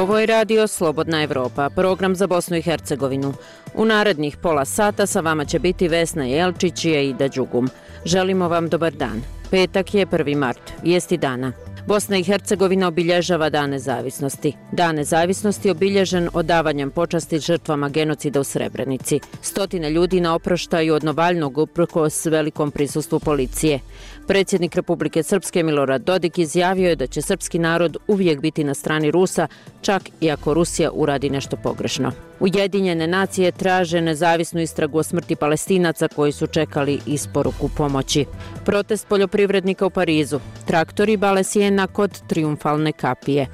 Ovo je radio Slobodna Evropa, program za Bosnu i Hercegovinu. U narednih pola sata sa vama će biti Vesna Jelčić i Ida Đugum. Želimo vam dobar dan. Petak je 1. mart, vijesti dana. Bosna i Hercegovina obilježava Dan nezavisnosti. Dan nezavisnosti obilježen odavanjem počasti žrtvama genocida u Srebrenici. Stotine ljudi na oproštaju od Novaljnog uprko s velikom prisustvu policije. Predsjednik Republike Srpske Milorad Dodik izjavio je da će srpski narod uvijek biti na strani Rusa, čak i ako Rusija uradi nešto pogrešno. Ujedinjene nacije traže nezavisnu istragu o smrti palestinaca koji su čekali isporuku pomoći. Protest poljoprivrednika u Parizu. Traktori bale sjena kod triumfalne kapije.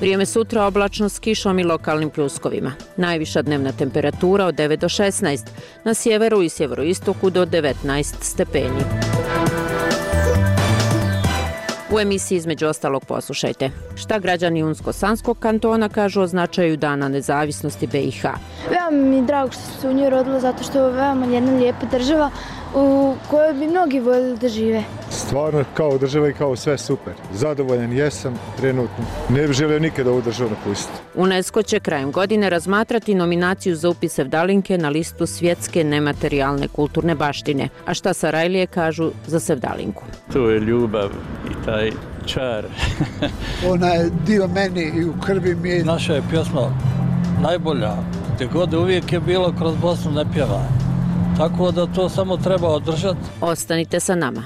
Vrijeme sutra oblačno s kišom i lokalnim pljuskovima. Najviša dnevna temperatura od 9 do 16, na sjeveru i sjeveroistoku do 19 stepeni. U emisiji između ostalog poslušajte. Šta građani Unsko-Sanskog kantona kažu o značaju dana nezavisnosti BiH? Veoma mi je drago što se u njoj rodila zato što je veoma jedna lijepa država u kojoj bi mnogi voljeli da žive. Stvarno kao država i kao sve super. Zadovoljan jesam trenutno. Ne bih želio nikada ovu državu napustiti. UNESCO će krajem godine razmatrati nominaciju za upis Sevdalinke na listu svjetske nematerijalne kulturne baštine. A šta Sarajlije kažu za Sevdalinku? To je ljubav i taj čar. Ona je dio meni i u krvi mi je. Naša je pjesma najbolja. Gde god uvijek je bilo kroz Bosnu ne pjeva. Tako da to samo treba održati. Ostanite sa nama.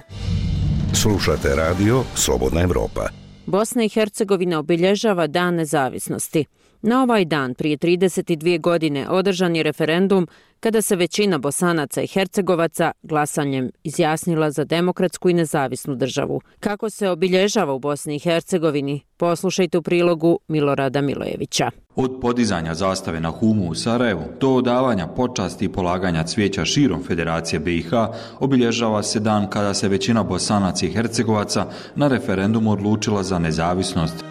Slušate radio Slobodna Evropa. Bosna i Hercegovina obilježava Dan nezavisnosti. Na ovaj dan, prije 32 godine, održan je referendum kada se većina bosanaca i hercegovaca glasanjem izjasnila za demokratsku i nezavisnu državu. Kako se obilježava u Bosni i Hercegovini, poslušajte u prilogu Milorada Milojevića. Od podizanja zastave na Humu u Sarajevu do odavanja počasti i polaganja cvijeća širom Federacije BiH obilježava se dan kada se većina bosanaca i hercegovaca na referendumu odlučila za nezavisnost.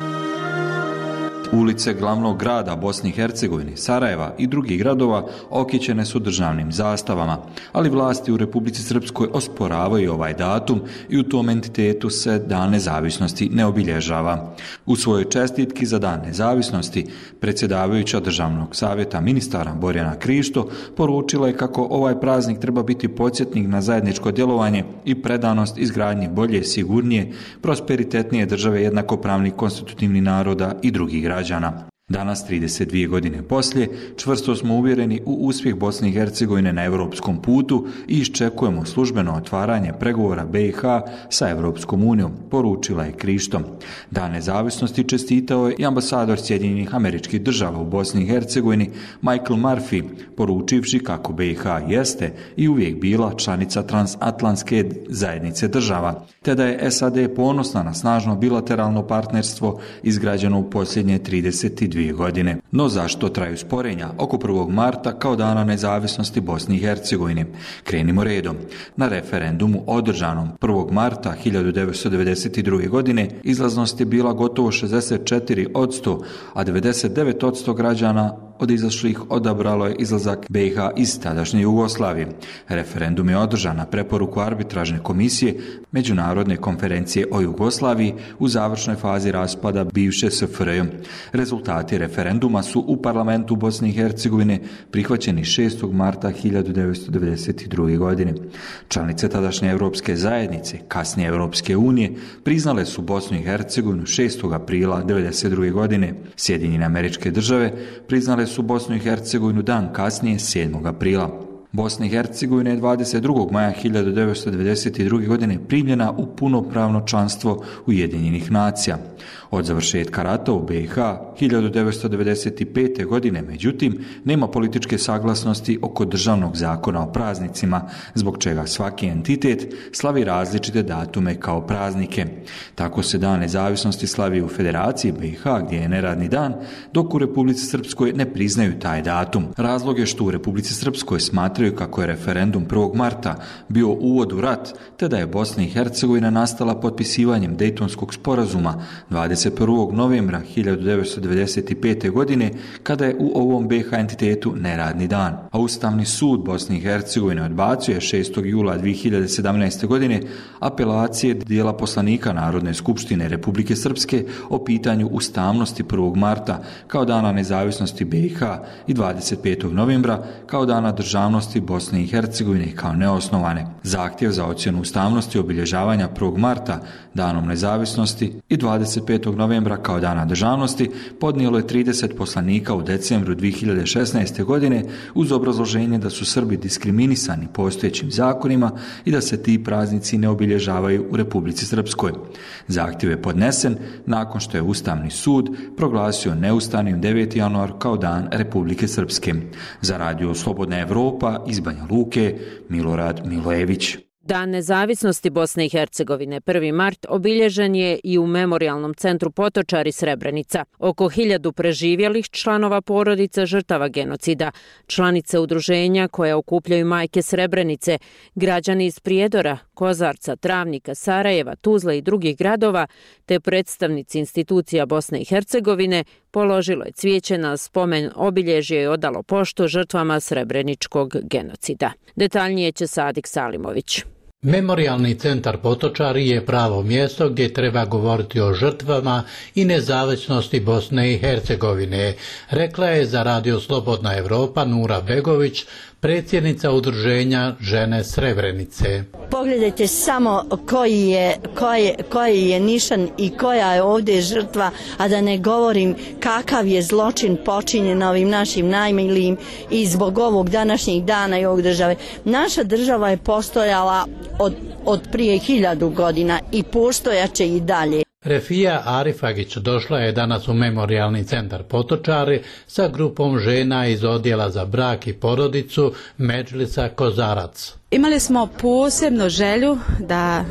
Ulice glavnog grada Bosni i Hercegovine, Sarajeva i drugih gradova okićene su državnim zastavama, ali vlasti u Republici Srpskoj osporavaju ovaj datum i u tom entitetu se Dan nezavisnosti ne obilježava. U svojoj čestitki za Dan nezavisnosti predsjedavajuća državnog savjeta ministara Borjana Krišto poručila je kako ovaj praznik treba biti podsjetnik na zajedničko djelovanje i predanost izgradnje bolje, sigurnije, prosperitetnije države jednakopravnih konstitutivnih naroda i drugih građana građana. Danas, 32 godine poslije, čvrsto smo uvjereni u uspjeh Bosne i Hercegovine na evropskom putu i iščekujemo službeno otvaranje pregovora BiH sa Evropskom unijom, poručila je Krištom. Dan nezavisnosti čestitao je i ambasador Sjedinjenih američkih država u Bosni i Hercegovini Michael Murphy, poručivši kako BiH jeste i uvijek bila članica transatlantske zajednice država, te da je SAD ponosna na snažno bilateralno partnerstvo izgrađeno u posljednje 32 dvije godine. No zašto traju sporenja oko 1. marta kao dana nezavisnosti Bosni i Hercegovine? Krenimo redom. Na referendumu održanom 1. marta 1992. godine izlaznost je bila gotovo 64 od 100, a 99 od 100 građana od izašlih odabralo je izlazak BiH iz tadašnje Jugoslavije. Referendum je održan na preporuku arbitražne komisije Međunarodne konferencije o Jugoslaviji u završnoj fazi raspada bivše SFRJ. Rezultati referenduma su u parlamentu Bosne i Hercegovine prihvaćeni 6. marta 1992. godine. Članice tadašnje Evropske zajednice, kasnije Evropske unije, priznale su Bosnu i Hercegovinu 6. aprila 1992. godine. Sjedinjene američke države priznale su Bosnu i Hercegovinu dan kasnije 7. aprila. Bosna i Hercegovina je 22. maja 1992. godine primljena u punopravno članstvo Ujedinjenih nacija. Od završetka rata u BiH 1995. godine, međutim, nema političke saglasnosti oko državnog zakona o praznicima, zbog čega svaki entitet slavi različite datume kao praznike. Tako se dan nezavisnosti slavi u Federaciji BiH, gdje je neradni dan, dok u Republici Srpskoj ne priznaju taj datum. Razlog je što u Republici Srpskoj smatraju kako je referendum 1. marta bio uvod u rat, te da je Bosna i Hercegovina nastala potpisivanjem Dejtonskog sporazuma 21. novembra 1995. godine, kada je u ovom BH entitetu neradni dan. A Ustavni sud Bosne i Hercegovine odbacio je 6. jula 2017. godine apelacije dijela poslanika Narodne skupštine Republike Srpske o pitanju ustavnosti 1. marta kao dana nezavisnosti BiH i 25. novembra kao dana državnosti Bosne i Hercegovine kao neosnovane. Zahtjev za ocjenu ustavnosti obilježavanja 1. marta danom nezavisnosti i 25 novembra kao dana državnosti podnijelo je 30 poslanika u decembru 2016. godine uz obrazloženje da su Srbi diskriminisani postojećim zakonima i da se ti praznici ne obilježavaju u Republici Srpskoj. Zahtjev je podnesen nakon što je Ustavni sud proglasio neustavnim 9. januar kao dan Republike Srpske. Za radio Slobodna Evropa iz Banja Luke, Milorad Milojević. Dan nezavisnosti Bosne i Hercegovine 1. mart obilježen je i u Memorialnom centru Potočari Srebrenica. Oko hiljadu preživjelih članova porodica žrtava genocida, članice udruženja koja okupljaju majke Srebrenice, građani iz Prijedora, Kozarca, Travnika, Sarajeva, Tuzla i drugih gradova, te predstavnici institucija Bosne i Hercegovine položilo je cvijeće na spomen obilježje i odalo pošto žrtvama Srebreničkog genocida. Detaljnije će Sadik Salimović. Memorialni centar Potočari je pravo mjesto gdje treba govoriti o žrtvama i nezavisnosti Bosne i Hercegovine, rekla je za Radio Slobodna Evropa Nura Begović, predsjednica udruženja Žene Srebrenice. Pogledajte samo koji je, koji, koji je nišan i koja je ovdje žrtva, a da ne govorim kakav je zločin počinjen ovim našim najmilijim i zbog ovog današnjih dana i ovog države. Naša država je postojala od, od prije hiljadu godina i postojaće i dalje. Refija Arifagić došla je danas u memorialni centar Potočari sa grupom žena iz odjela za brak i porodicu Međlisa Kozarac. Imali smo posebno želju da,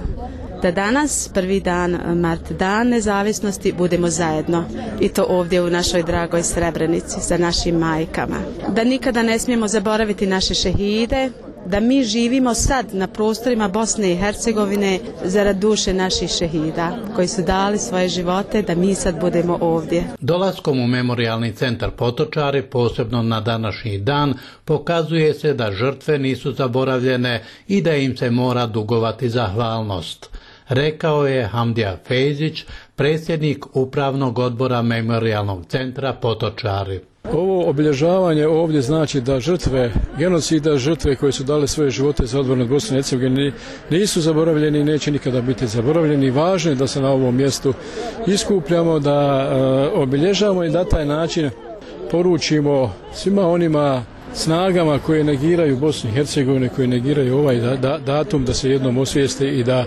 da danas, prvi dan Mart dan nezavisnosti, budemo zajedno. I to ovdje u našoj dragoj Srebrenici sa našim majkama. Da nikada ne smijemo zaboraviti naše šehide, da mi živimo sad na prostorima Bosne i Hercegovine zarad duše naših šehida koji su dali svoje živote da mi sad budemo ovdje. Dolaskom u memorialni centar Potočari, posebno na današnji dan, pokazuje se da žrtve nisu zaboravljene i da im se mora dugovati zahvalnost. Rekao je Hamdija Fejzić, predsjednik upravnog odbora memorialnog centra Potočari. Ovo obilježavanje ovdje znači da žrtve genocida, žrtve koje su dale svoje živote za odvornu Bosne i Hercegovine nisu zaboravljeni i neće nikada biti zaboravljeni. Važno je da se na ovom mjestu iskupljamo, da uh, obilježavamo i da taj način poručimo svima onima snagama koje negiraju Bosnu i Hercegovine, koje negiraju ovaj da, da, datum da se jednom osvijeste i da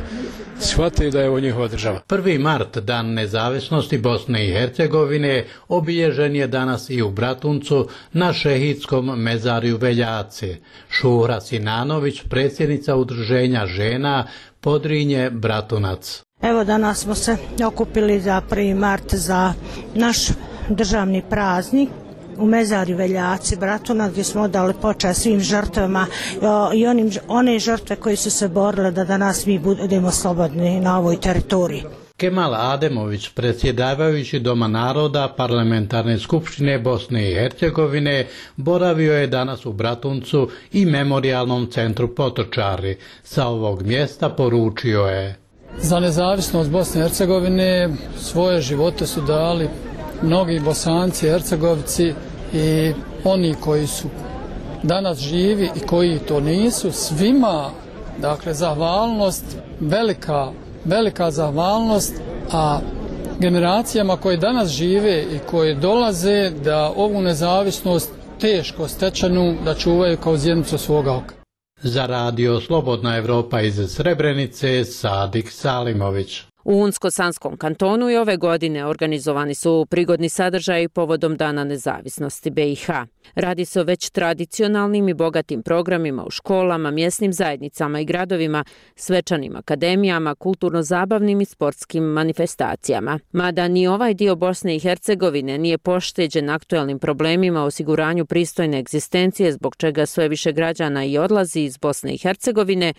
shvate da je ovo njihova država. 1. mart, dan nezavisnosti Bosne i Hercegovine, obilježen je danas i u Bratuncu na šehidskom mezariju Veljaci. Šura Sinanović, predsjednica udruženja žena, podrinje Bratunac. Evo danas smo se okupili za 1. mart za naš državni praznik u mezari Veljaci Bratuna gdje smo dali počaj svim žrtvama i onim, one žrtve koji su se borile da danas mi budemo slobodni na ovoj teritoriji. Kemal Ademović, predsjedavajući Doma naroda Parlamentarne skupštine Bosne i Hercegovine, boravio je danas u Bratuncu i memorialnom centru Potočari. Sa ovog mjesta poručio je. Za nezavisnost Bosne i Hercegovine svoje živote su dali mnogi bosanci, hercegovci i oni koji su danas živi i koji to nisu, svima, dakle, zahvalnost, velika, velika zahvalnost, a generacijama koje danas žive i koje dolaze da ovu nezavisnost teško stečanu da čuvaju kao zjednicu svoga oka. Za radio Slobodna Evropa iz Srebrenice, Sadik Salimović. U Unsko-Sanskom kantonu i ove godine organizovani su prigodni sadržaji povodom Dana nezavisnosti BiH. Radi se o već tradicionalnim i bogatim programima u školama, mjesnim zajednicama i gradovima, svečanim akademijama, kulturno-zabavnim i sportskim manifestacijama. Mada ni ovaj dio Bosne i Hercegovine nije pošteđen aktuelnim problemima o osiguranju pristojne egzistencije zbog čega sve više građana i odlazi iz Bosne i Hercegovine,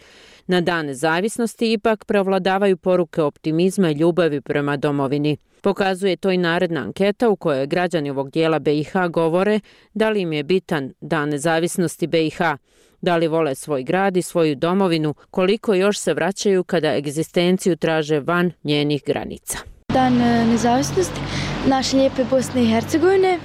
na dane zavisnosti ipak prevladavaju poruke optimizma i ljubavi prema domovini. Pokazuje to i naredna anketa u kojoj građani ovog dijela BiH govore da li im je bitan dan nezavisnosti BiH, da li vole svoj grad i svoju domovinu, koliko još se vraćaju kada egzistenciju traže van njenih granica. Dan e, nezavisnosti naše lijepe Bosne i Hercegovine.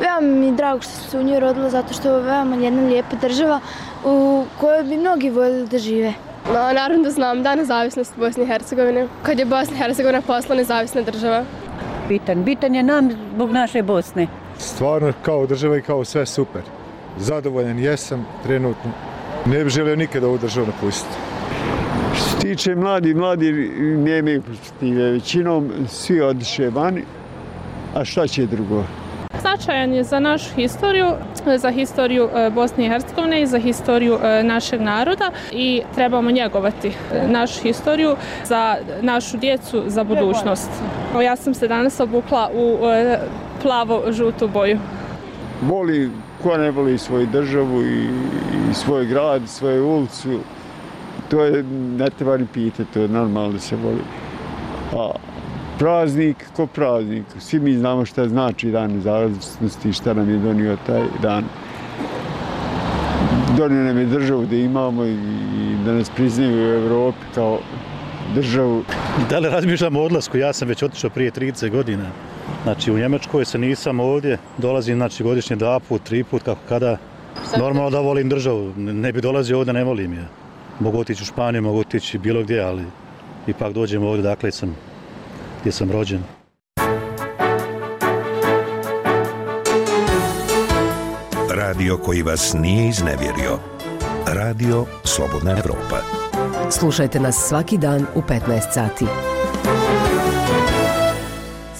Veoma mi je drago što se u njoj rodila zato što je veoma jedna lijepa država u kojoj bi mnogi voljeli da žive. No, naravno da znam dan nezavisnosti Bosne i Hercegovine, kad je Bosna i Hercegovina posla nezavisna država. Bitan, bitan je nam zbog naše Bosne. Stvarno kao država i kao sve super. Zadovoljan jesam trenutno. Ne bih želio nikada ovu državu napustiti. Što se tiče mladi, mladi nemaju perspektive. Većinom svi odiše vani, a šta će drugo? Značajan je za našu historiju, za historiju e, Bosne i Hercegovine i za historiju e, našeg naroda i trebamo njegovati e, našu historiju za našu djecu, za budućnost. Ja sam se danas obukla u plavo-žutu boju. Voli, ko ne voli svoju državu i, i svoj grad, svoju ulicu, to je, ne treba ni pitati, to je normalno da se voli. A praznik ko praznik. Svi mi znamo šta znači dan nezavisnosti i šta nam je donio taj dan. Donio nam je državu da imamo i da nas priznaju u Evropi kao državu. Da li razmišljam o odlasku? Ja sam već otišao prije 30 godina. Znači u Njemačkoj se nisam ovdje, dolazim znači, godišnje dva put, tri put, kako kada. Normalno da volim državu, ne bi dolazio ovdje, ne volim je. Mogu otići u Španiju, mogu otići bilo gdje, ali ipak dođem ovdje, dakle sam gdje sam rođen. Radio koji vas nije iznevjerio. Radio Slobodna Evropa. Slušajte nas svaki dan u 15 sati.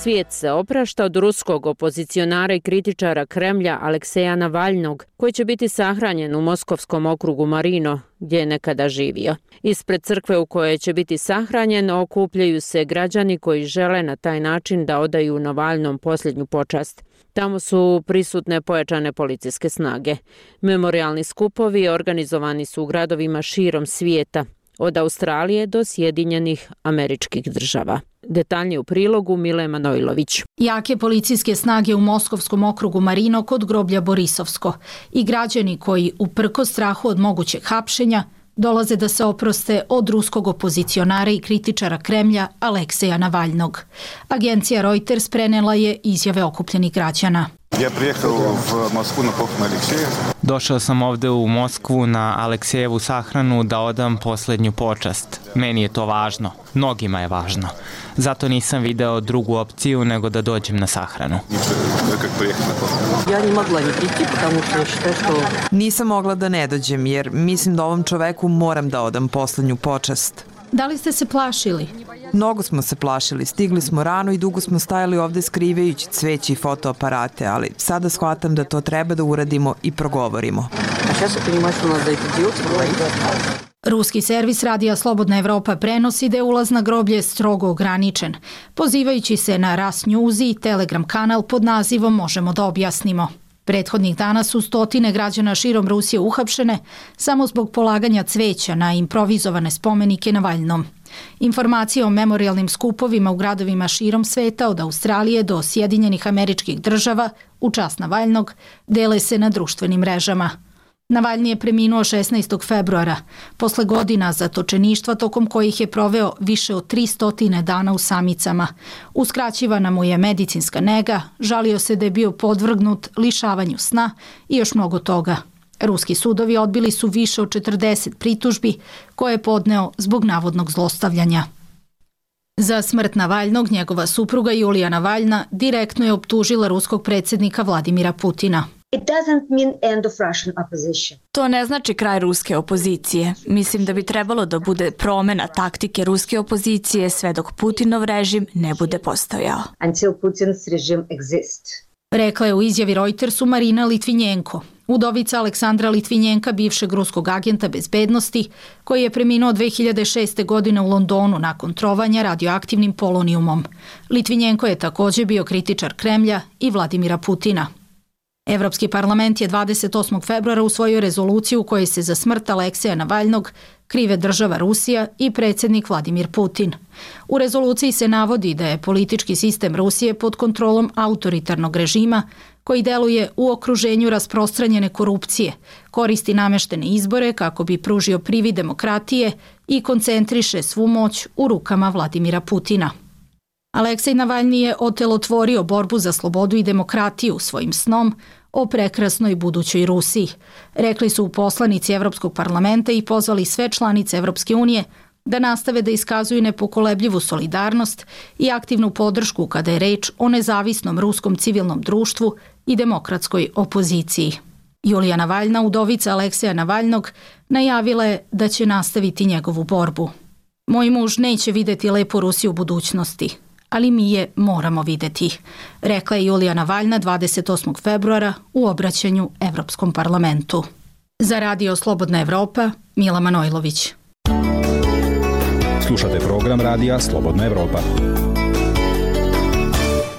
Svijet se oprašta od ruskog opozicionara i kritičara Kremlja Alekseja Navalnog, koji će biti sahranjen u Moskovskom okrugu Marino, gdje je nekada živio. Ispred crkve u kojoj će biti sahranjen okupljaju se građani koji žele na taj način da odaju Navalnom posljednju počast. Tamo su prisutne pojačane policijske snage. Memorialni skupovi organizovani su u gradovima širom svijeta, od Australije do Sjedinjenih američkih država. Detaljnije u prilogu Mile Manojlović. Jake policijske snage u Moskovskom okrugu Marino kod groblja Borisovsko i građani koji uprko strahu od mogućeg hapšenja dolaze da se oproste od ruskog opozicionara i kritičara Kremlja Alekseja Navalnog. Agencija Reuters prenela je izjave okupljenih građana. Ja prijehao u Moskvu na pohom Alekseja. Došao sam ovde u Moskvu na Aleksejevu sahranu da odam posljednju počast. Meni je to važno. Mnogima je važno. Zato nisam video drugu opciju nego da dođem na sahranu. Ja ni mogla ni priti, потому što što što... Nisam mogla da ne dođem, jer mislim da ovom čoveku moram da odam posljednju počast. Da li ste se plašili? Mnogo smo se plašili, stigli smo rano i dugo smo stajali ovde skrivajući cveći i fotoaparate, ali sada shvatam da to treba da uradimo i progovorimo. Ruski servis Radija Slobodna Evropa prenosi da je ulaz na groblje strogo ograničen, pozivajući se na Ras News i Telegram kanal pod nazivom Možemo da objasnimo. Prethodnih dana su stotine građana širom Rusije uhapšene samo zbog polaganja cveća na improvizovane spomenike na Valjnom. Informacije o memorialnim skupovima u gradovima širom sveta od Australije do Sjedinjenih američkih država u čas Navaljnog dele se na društvenim mrežama. Navalni je preminuo 16. februara, posle godina zatočeništva tokom kojih je proveo više od 300 dana u samicama. Uskraćivana mu je medicinska nega, žalio se da je bio podvrgnut lišavanju sna i još mnogo toga. Ruski sudovi odbili su više od 40 pritužbi koje je podneo zbog navodnog zlostavljanja. Za smrt Navalnog njegova supruga Julija Navalna direktno je optužila ruskog predsjednika Vladimira Putina. It doesn't mean end of Russian opposition. To ne znači kraj ruske opozicije. Mislim da bi trebalo da bude promena taktike ruske opozicije sve dok Putinov režim ne bude postojao. Until Putin's regime exists. Rekla je u izjavi Reutersu Marina Litvinjenko, udovica Aleksandra Litvinjenka, bivšeg ruskog agenta bezbednosti, koji je preminuo 2006. godine u Londonu nakon trovanja radioaktivnim polonijumom. Litvinjenko je također bio kritičar Kremlja i Vladimira Putina. Evropski parlament je 28. februara usvojio rezoluciju u kojoj se za smrt Alekseja Navalnog krive država Rusija i predsjednik Vladimir Putin. U rezoluciji se navodi da je politički sistem Rusije pod kontrolom autoritarnog režima koji deluje u okruženju rasprostranjene korupcije, koristi nameštene izbore kako bi pružio privi demokratije i koncentriše svu moć u rukama Vladimira Putina. Aleksej Navalni je otelotvorio borbu za slobodu i demokratiju svojim snom, o prekrasnoj budućoj Rusiji. Rekli su poslanici Evropskog parlamenta i pozvali sve članice Evropske unije da nastave da iskazuju nepokolebljivu solidarnost i aktivnu podršku kada je reč o nezavisnom ruskom civilnom društvu i demokratskoj opoziciji. Julija Navaljna, udovica Alekseja Navaljnog, najavila je da će nastaviti njegovu borbu. Moj muž neće videti lepu Rusiju u budućnosti, ali mi je moramo videti, rekla je Julija Navalna 28. februara u obraćanju Evropskom parlamentu. Za radio Slobodna Evropa, Mila Manojlović. Slušate program radija Slobodna Evropa.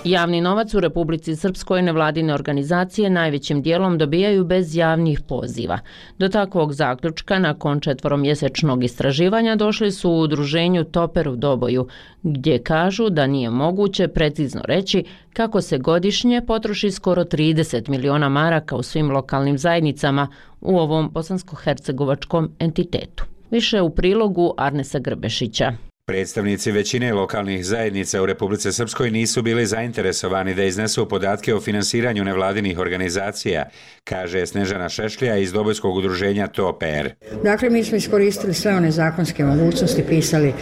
Javni novac u Republici Srpskoj nevladine organizacije najvećim dijelom dobijaju bez javnih poziva. Do takvog zaključka nakon četvoromjesečnog istraživanja došli su u udruženju Toper u Doboju, gdje kažu da nije moguće precizno reći kako se godišnje potroši skoro 30 miliona maraka u svim lokalnim zajednicama u ovom bosansko-hercegovačkom entitetu. Više u prilogu Arnesa Grbešića. Predstavnici većine lokalnih zajednica u Republice Srpskoj nisu bili zainteresovani da iznesu podatke o finansiranju nevladinih organizacija, kaže Snežana Šešlija iz Dobojskog udruženja TOPR. Dakle, mi smo iskoristili sve one zakonske mogućnosti, pisali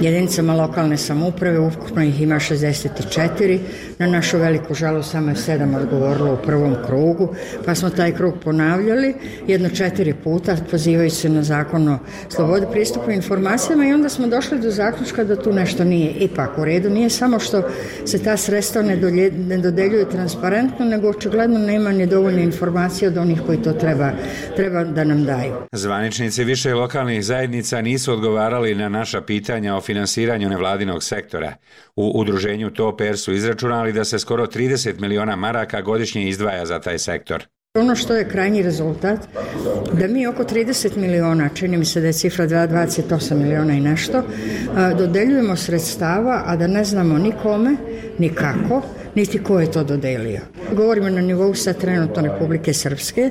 jedinicama lokalne samuprave, ukupno ih ima 64, na našu veliku žalu samo je sedam odgovorilo u prvom krugu, pa smo taj krug ponavljali jedno četiri puta, pozivajući se na zakon o slobodi pristupu informacijama i onda smo došli do zakona zaključka da tu nešto nije ipak u redu. Nije samo što se ta sredstva ne, dolje, ne dodeljuju transparentno, nego očigledno nema ni dovoljne informacije od onih koji to treba, treba da nam daju. Zvaničnici više lokalnih zajednica nisu odgovarali na naša pitanja o finansiranju nevladinog sektora. U udruženju TOPR su izračunali da se skoro 30 miliona maraka godišnje izdvaja za taj sektor. Ono što je krajnji rezultat, da mi oko 30 miliona, čini mi se da je cifra 28 miliona i nešto, dodeljujemo sredstava, a da ne znamo nikome, ni kako, niti ko je to dodelio. Govorimo na nivou sa trenutno Republike Srpske,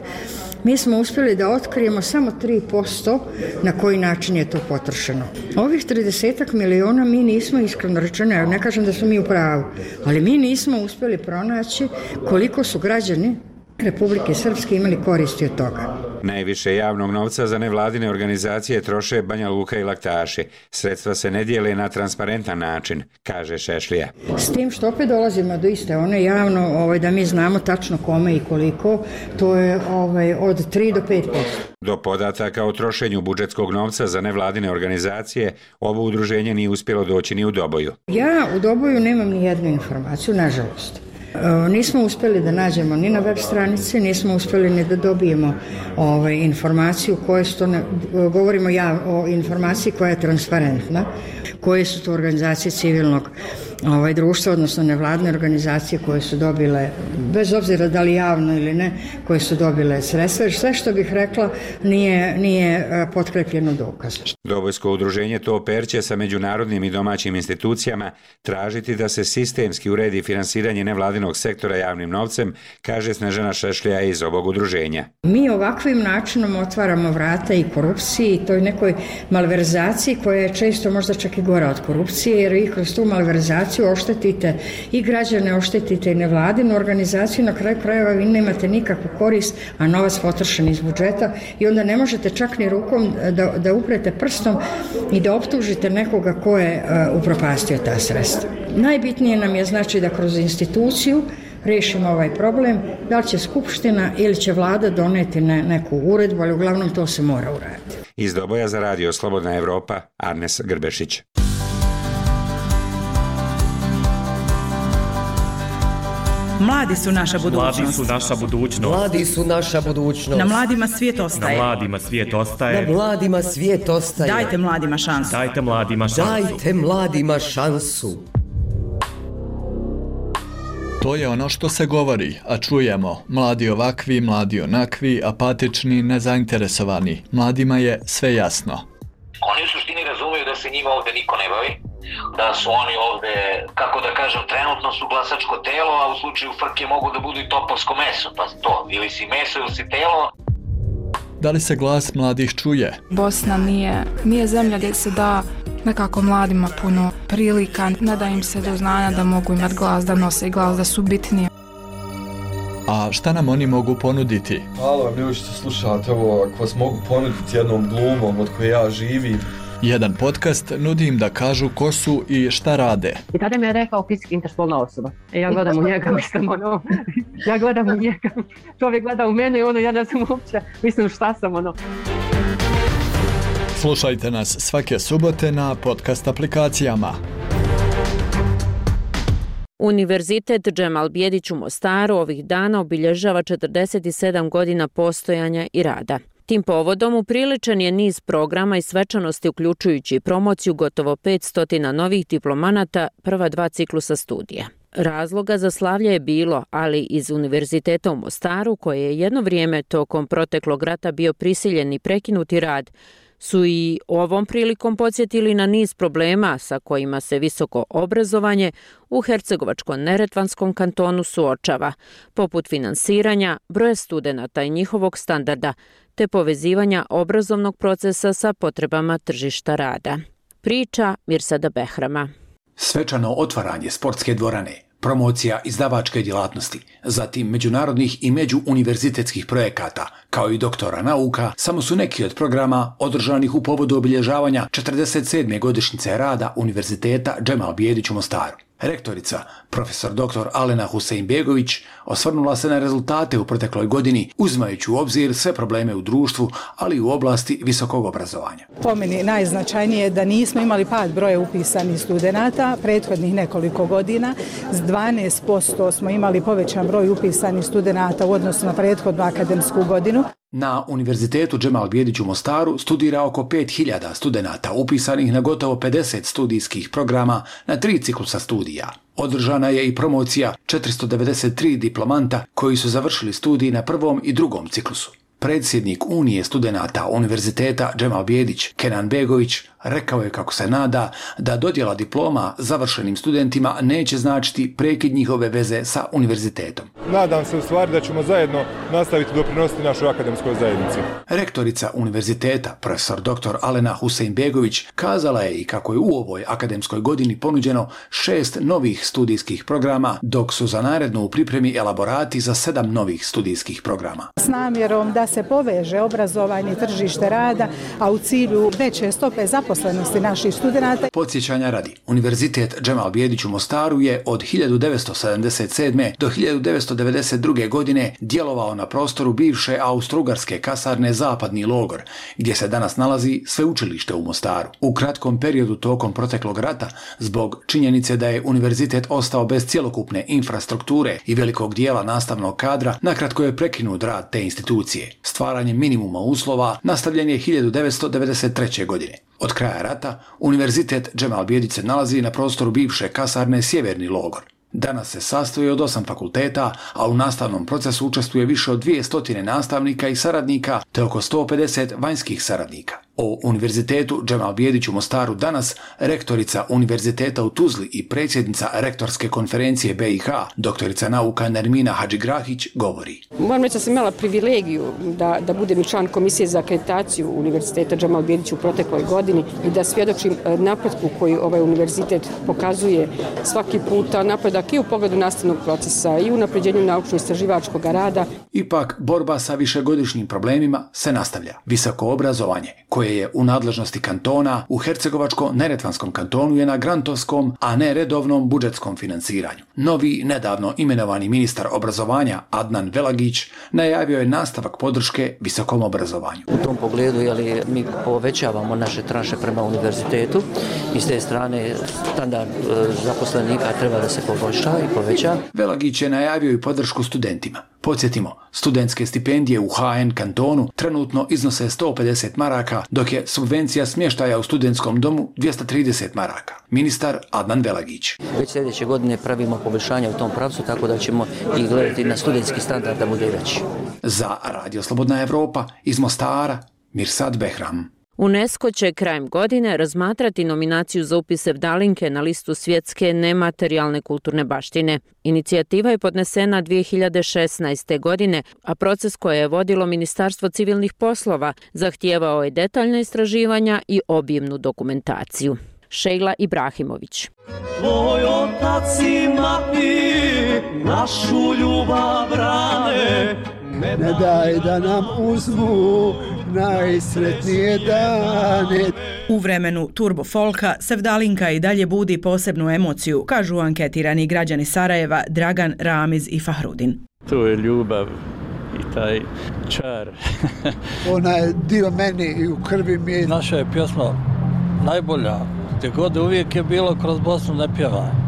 mi smo uspjeli da otkrijemo samo 3% na koji način je to potrošeno. Ovih 30 miliona mi nismo iskreno rečeno, ne kažem da smo mi u pravu, ali mi nismo uspjeli pronaći koliko su građani Republike Srpske imali koristi od toga. Najviše javnog novca za nevladine organizacije troše Banja Luka i Laktaši. Sredstva se ne dijele na transparentan način, kaže Šešlija. S tim što opet dolazimo do iste one javno, ovaj, da mi znamo tačno kome i koliko, to je ovaj, od 3 do 5 Do podataka o trošenju budžetskog novca za nevladine organizacije, ovo udruženje nije uspjelo doći ni u Doboju. Ja u Doboju nemam ni jednu informaciju, nažalost. E, nismo uspeli da nađemo ni na web stranici, nismo uspeli ni da dobijemo ovaj, informaciju koje su to, ne, govorimo ja o informaciji koja je transparentna, koje su to organizacije civilnog ovaj društvo, odnosno nevladne organizacije koje su dobile, bez obzira da li javno ili ne, koje su dobile sredstva, sve što bih rekla nije, nije e, potkrepljeno dokaz. Dobojsko udruženje TOPR će sa međunarodnim i domaćim institucijama tražiti da se sistemski uredi finansiranje nevladinog sektora javnim novcem, kaže Snežana Šešlija iz ovog udruženja. Mi ovakvim načinom otvaramo vrata i korupciji i toj nekoj malverzaciji koja je često možda čak i gora od korupcije, jer vi kroz tu malverzaciju organizaciju oštetite i građane oštetite i nevladinu organizaciju, na kraju krajeva vi nemate nikakvu korist, a novac potrošen iz budžeta i onda ne možete čak ni rukom e, da, da uprete prstom i da optužite nekoga ko je uh, upropastio ta sredstva. Najbitnije nam je znači da kroz instituciju rešimo ovaj problem, da li će Skupština ili će vlada doneti ne, neku uredbu, ali uglavnom to se mora uraditi. Iz Doboja za radio Slobodna Evropa, Arnes Grbešić. Mladi su naša budućnost. Mladi su naša budućnost. Mladi su naša budućnost. Na mladima svijet ostaje. Na mladima svijet ostaje. Na mladima svijet ostaje. Dajte mladima šansu. Dajte mladima šansu. Dajte mladima šansu. To je ono što se govori, a čujemo. Mladi ovakvi, mladi onakvi, apatični, nezainteresovani. Mladima je sve jasno. Oni u suštini razumeju da se njima ovde niko ne bavi, da su oni ovde, kako da kažem, trenutno su glasačko telo, a u slučaju frke mogu da budu i topovsko meso, pa to, ili si meso ili si telo. Da li se glas mladih čuje? Bosna nije, nije zemlja gdje se da nekako mladima puno prilika, ne da im se do znanja da mogu imati glas, da nose glas, da su bitni. A šta nam oni mogu ponuditi? Hvala vam ljudi što slušate ovo, ako vas mogu ponuditi jednom glumom od koje ja živim. Jedan podcast nudi im da kažu ko su i šta rade. I tada mi je rekao fizički interspolna osoba. E ja gledam u njega, mislim ono, ja gledam u njega, čovjek gleda u mene i ono, ja ne znam uopće, mislim šta sam ono. Slušajte nas svake subote na podcast aplikacijama. Univerzitet Džemal Bjedić u Mostaru ovih dana obilježava 47 godina postojanja i rada. Tim povodom upriličen je niz programa i svečanosti uključujući promociju gotovo 500 novih diplomanata prva dva ciklusa studija. Razloga za slavlje je bilo, ali iz Univerziteta u Mostaru, koje je jedno vrijeme tokom proteklog rata bio prisiljen i prekinuti rad, su i ovom prilikom podsjetili na niz problema sa kojima se visoko obrazovanje u Hercegovačko-Neretvanskom kantonu suočava, poput finansiranja, broja studenta i njihovog standarda, te povezivanja obrazovnog procesa sa potrebama tržišta rada. Priča Mirsada Behrama. Svečano otvaranje sportske dvorane promocija izdavačke djelatnosti, zatim međunarodnih i međuuniverzitetskih projekata, kao i doktora nauka, samo su neki od programa održanih u povodu obilježavanja 47. godišnjice rada Univerziteta Džemal Bijedić u Mostaru. Rektorica, profesor dr. Alena Husein-Begović, osvrnula se na rezultate u protekloj godini, uzmajući u obzir sve probleme u društvu, ali i u oblasti visokog obrazovanja. Po meni najznačajnije je da nismo imali pad broja upisanih studenta prethodnih nekoliko godina. S 12% smo imali povećan broj upisanih studenta u odnosu na prethodnu akademsku godinu. Na Univerzitetu Džemal Bjedić u Mostaru studira oko 5000 studenta upisanih na gotovo 50 studijskih programa na tri ciklusa studija. Održana je i promocija 493 diplomanta koji su završili studij na prvom i drugom ciklusu. Predsjednik Unije studenta Univerziteta Džemal Bjedić, Kenan Begović, rekao je kako se nada da dodjela diploma završenim studentima neće značiti prekid njihove veze sa univerzitetom. Nadam se u stvari da ćemo zajedno nastaviti doprinositi našoj akademskoj zajednici. Rektorica univerziteta, profesor dr. Alena Husein-Begović, kazala je i kako je u ovoj akademskoj godini ponuđeno šest novih studijskih programa, dok su za narednu u pripremi elaborati za sedam novih studijskih programa. S namjerom da se se poveže obrazovanje i tržište rada, a u cilju veće stope zaposlenosti naših studenta. Podsjećanja radi, Univerzitet Džemal Bijedić u Mostaru je od 1977. do 1992. godine djelovao na prostoru bivše Austrugarske kasarne Zapadni logor, gdje se danas nalazi sveučilište u Mostaru. U kratkom periodu tokom proteklog rata, zbog činjenice da je univerzitet ostao bez cjelokupne infrastrukture i velikog dijela nastavnog kadra, nakratko je prekinut rad te institucije. Stvaranje minimuma uslova nastavljen je 1993. godine. Od kraja rata, Univerzitet Džemal Bijedić se nalazi na prostoru bivše kasarne Sjeverni logor. Danas se sastoji od osam fakulteta, a u nastavnom procesu učestvuje više od 200 nastavnika i saradnika te oko 150 vanjskih saradnika. O Univerzitetu Džemal Bijedić u Mostaru danas rektorica Univerziteta u Tuzli i predsjednica rektorske konferencije BiH, doktorica nauka Nermina Hadžigrahić, govori. Moram reći da sam imala privilegiju da, da budem član komisije za akreditaciju Univerziteta Džemal Bijedić u protekloj godini i da svjedočim e, napretku koji ovaj univerzitet pokazuje svaki puta, napredak i u pogledu nastavnog procesa i u napređenju naučno-istraživačkog rada. Ipak, borba sa višegodišnjim problemima se nastavlja. Visoko obrazovanje, koje koje je u nadležnosti kantona, u Hercegovačko-Neretvanskom kantonu je na grantovskom, a ne redovnom budžetskom finansiranju. Novi, nedavno imenovani ministar obrazovanja Adnan Velagić najavio je nastavak podrške visokom obrazovanju. U tom pogledu je li mi povećavamo naše tranše prema univerzitetu i s te strane standard e, zaposlenika treba da se poboljša i poveća. Velagić je najavio i podršku studentima. Podsjetimo, studentske stipendije u HN kantonu trenutno iznose 150 maraka, dok je subvencija smještaja u studentskom domu 230 maraka. Ministar Adnan Velagić. Već sljedeće godine pravimo poboljšanje u tom pravcu, tako da ćemo i gledati na studentski standard da bude veći. Za Radio Slobodna Evropa iz Mostara, Mirsad Behram. UNESCO će krajem godine razmatrati nominaciju za upis Evdalinke na listu svjetske nematerijalne kulturne baštine. Inicijativa je podnesena 2016. godine, a proces koje je vodilo Ministarstvo civilnih poslova zahtijevao je detaljne istraživanja i obimnu dokumentaciju. Šejla Ibrahimović. Tvoj otac i mati našu ljubav brane, ne daj da nam uzmu najsretnije dane. U vremenu Turbo Folka Sevdalinka i dalje budi posebnu emociju, kažu anketirani građani Sarajeva Dragan Ramiz i Fahrudin. To je ljubav i taj čar. Ona je dio meni i u krvi mi je. Naša je pjesma najbolja. Gdje god uvijek je bilo kroz Bosnu ne pjevaj.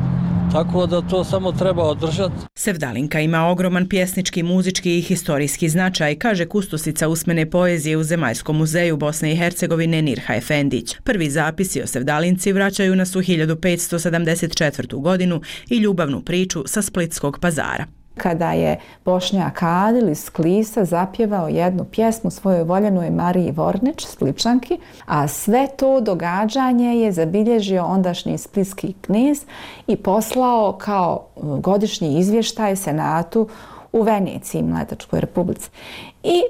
Tako da to samo treba održati. Sevdalinka ima ogroman pjesnički, muzički i historijski značaj, kaže kustosica usmene poezije u Zemaljskom muzeju Bosne i Hercegovine Nirha Efendić. Prvi zapisi o Sevdalinci vraćaju nas u 1574. godinu i ljubavnu priču sa Splitskog pazara kada je Bošnjak Adil iz Klisa zapjevao jednu pjesmu svojoj voljenoj Mariji Vornić, Spličanki, a sve to događanje je zabilježio ondašnji splitski knjez i poslao kao e, godišnji izvještaj Senatu u Veneciji, Mletačkoj republici. I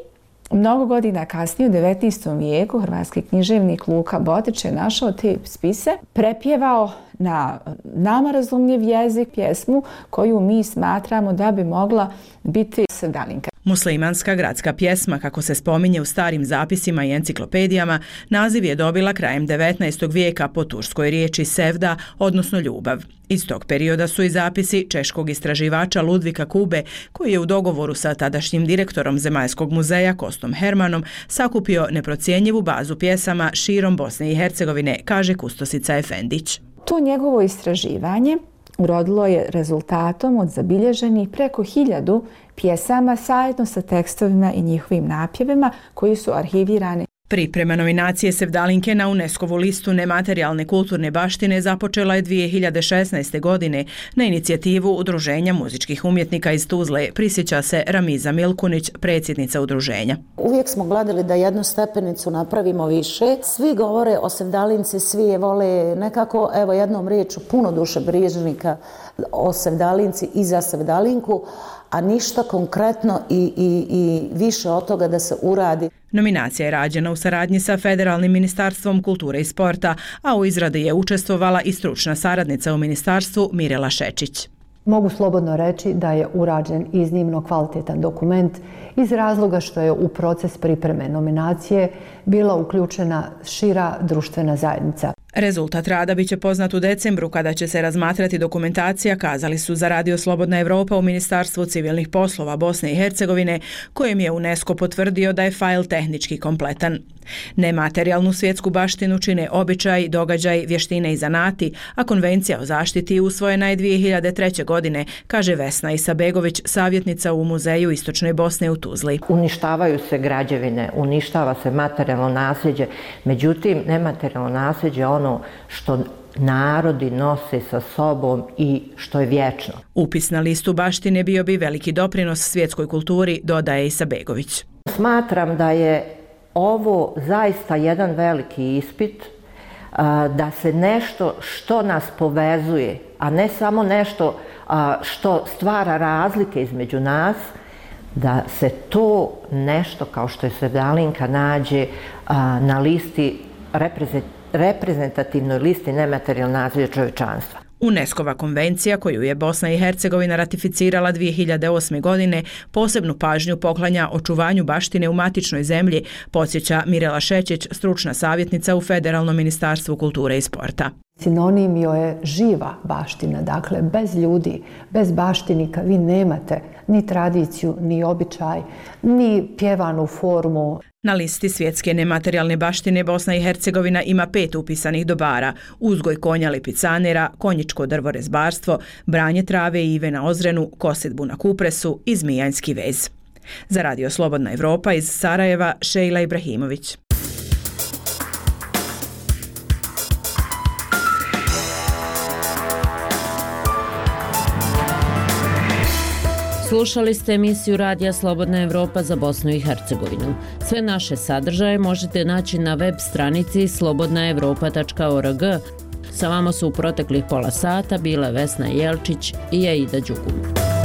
Mnogo godina kasnije, u 19. vijeku, hrvatski književnik Luka Botić je našao te spise, prepjevao na nama razumljiv jezik pjesmu koju mi smatramo da bi mogla biti sevdalinka. Muslimanska gradska pjesma, kako se spominje u starim zapisima i enciklopedijama, naziv je dobila krajem 19. vijeka po turskoj riječi sevda, odnosno ljubav. Iz tog perioda su i zapisi češkog istraživača Ludvika Kube, koji je u dogovoru sa tadašnjim direktorom Zemaljskog muzeja Kostom Hermanom sakupio neprocijenjivu bazu pjesama širom Bosne i Hercegovine, kaže Kustosica Efendić. To njegovo istraživanje urodilo je rezultatom od zabilježenih preko hiljadu pjesama sajedno sa tekstovima i njihovim napjevima koji su arhivirani. Priprema nominacije Sevdalinke na UNESCO-vu listu nematerijalne kulturne baštine započela je 2016. godine na inicijativu Udruženja muzičkih umjetnika iz Tuzle, prisjeća se Ramiza Milkunić, predsjednica udruženja. Uvijek smo gledali da jednu stepenicu napravimo više. Svi govore o Sevdalinci, svi je vole nekako, evo jednom riječu, puno duše brižnika o Sevdalinci i za Sevdalinku, a ništa konkretno i, i, i više od toga da se uradi. Nominacija je rađena u saradnji sa Federalnim ministarstvom kulture i sporta, a u izradi je učestvovala i stručna saradnica u ministarstvu Mirela Šečić. Mogu slobodno reći da je urađen iznimno kvalitetan dokument iz razloga što je u proces pripreme nominacije bila uključena šira društvena zajednica. Rezultat rada biće poznat u decembru kada će se razmatrati dokumentacija, kazali su za Radio Slobodna Evropa u Ministarstvu civilnih poslova Bosne i Hercegovine, kojem je UNESCO potvrdio da je fajl tehnički kompletan. Nematerijalnu svjetsku baštinu čine običaj, događaj, vještine i zanati, a konvencija o zaštiti usvojena je 2003. godine, kaže Vesna Isabegović, savjetnica u Muzeju Istočne Bosne u Tuzli. Uništavaju se građevine, uništava se materijalno nasljeđe, međutim, nematerijalno nasljeđe ono ono što narodi nose sa sobom i što je vječno. Upis na listu baštine bio bi veliki doprinos svjetskoj kulturi, dodaje Isabegović. Smatram da je ovo zaista jedan veliki ispit da se nešto što nas povezuje, a ne samo nešto što stvara razlike između nas, da se to nešto kao što je Svedalinka nađe na listi reprezentativnoj listi nematerijalnog naziva čovječanstva. UNESCO-va konvencija koju je Bosna i Hercegovina ratificirala 2008. godine posebnu pažnju poklanja očuvanju baštine u matičnoj zemlji, podsjeća Mirela Šećić, stručna savjetnica u Federalnom ministarstvu kulture i sporta. Sinonim joj je živa baština, dakle bez ljudi, bez baštinika vi nemate ni tradiciju, ni običaj, ni pjevanu formu. Na listi svjetske nematerijalne baštine Bosna i Hercegovina ima pet upisanih dobara. Uzgoj konja lipicanera, konjičko drvorezbarstvo, branje trave i ive na ozrenu, kosedbu na kupresu i zmijanski vez. Za Radio Slobodna Evropa iz Sarajeva, Šejla Ibrahimović. Slušali ste emisiju Radija Slobodna Evropa za Bosnu i Hercegovinu. Sve naše sadržaje možete naći na web stranici slobodnaevropa.org. Sa vama su u proteklih pola sata bile Vesna Jelčić i Aida Đugum.